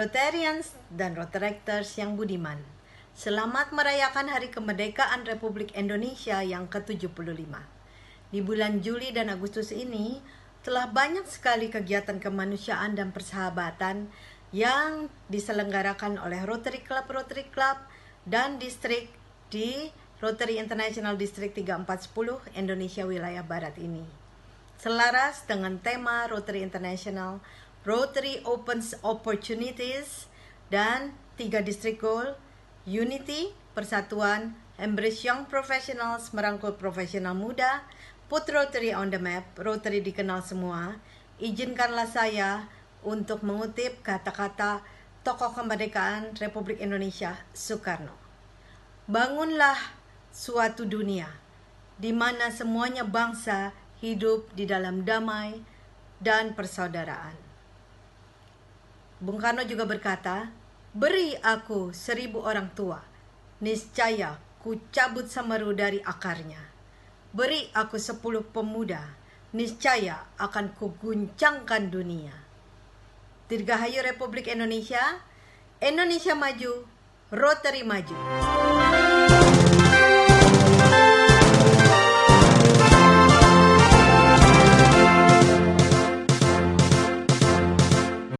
Rotarians dan Rotaractors yang budiman. Selamat merayakan Hari Kemerdekaan Republik Indonesia yang ke-75. Di bulan Juli dan Agustus ini telah banyak sekali kegiatan kemanusiaan dan persahabatan yang diselenggarakan oleh Rotary Club Rotary Club dan distrik di Rotary International District 3410 Indonesia wilayah barat ini. Selaras dengan tema Rotary International Rotary Opens Opportunities, dan tiga distrik goal, Unity, Persatuan, Embrace Young Professionals, merangkul profesional muda, Put Rotary on the Map, Rotary dikenal semua, izinkanlah saya untuk mengutip kata-kata tokoh kemerdekaan Republik Indonesia, Soekarno. Bangunlah suatu dunia di mana semuanya bangsa hidup di dalam damai dan persaudaraan. Bung Karno juga berkata, Beri aku seribu orang tua, niscaya ku cabut semeru dari akarnya. Beri aku sepuluh pemuda, niscaya akan ku guncangkan dunia. Dirgahayu Republik Indonesia, Indonesia maju, Rotary maju.